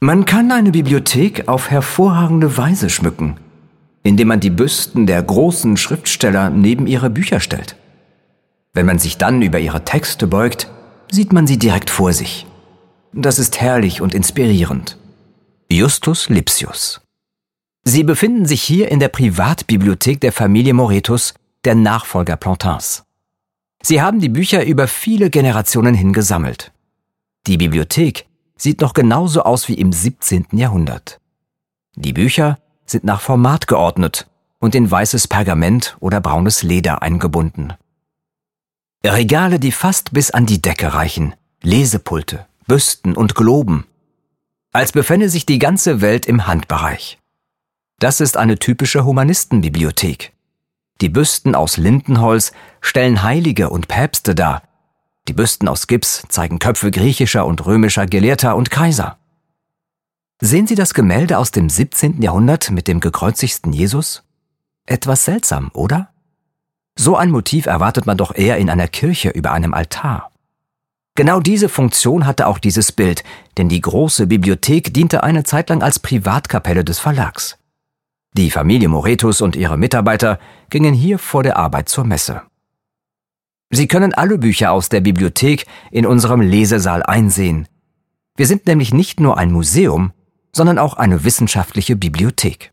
Man kann eine Bibliothek auf hervorragende Weise schmücken, indem man die Büsten der großen Schriftsteller neben ihre Bücher stellt. Wenn man sich dann über ihre Texte beugt, sieht man sie direkt vor sich. Das ist herrlich und inspirierend. Justus Lipsius. Sie befinden sich hier in der Privatbibliothek der Familie Moretus, der Nachfolger Plantins. Sie haben die Bücher über viele Generationen hin gesammelt. Die Bibliothek sieht noch genauso aus wie im 17. Jahrhundert. Die Bücher sind nach Format geordnet und in weißes Pergament oder braunes Leder eingebunden. Regale, die fast bis an die Decke reichen, Lesepulte, Büsten und Globen, als befände sich die ganze Welt im Handbereich. Das ist eine typische Humanistenbibliothek. Die Büsten aus Lindenholz stellen Heilige und Päpste dar, die Büsten aus Gips zeigen Köpfe griechischer und römischer Gelehrter und Kaiser. Sehen Sie das Gemälde aus dem 17. Jahrhundert mit dem gekreuzigten Jesus? Etwas seltsam, oder? So ein Motiv erwartet man doch eher in einer Kirche über einem Altar. Genau diese Funktion hatte auch dieses Bild, denn die große Bibliothek diente eine Zeit lang als Privatkapelle des Verlags. Die Familie Moretus und ihre Mitarbeiter gingen hier vor der Arbeit zur Messe. Sie können alle Bücher aus der Bibliothek in unserem Lesesaal einsehen. Wir sind nämlich nicht nur ein Museum, sondern auch eine wissenschaftliche Bibliothek.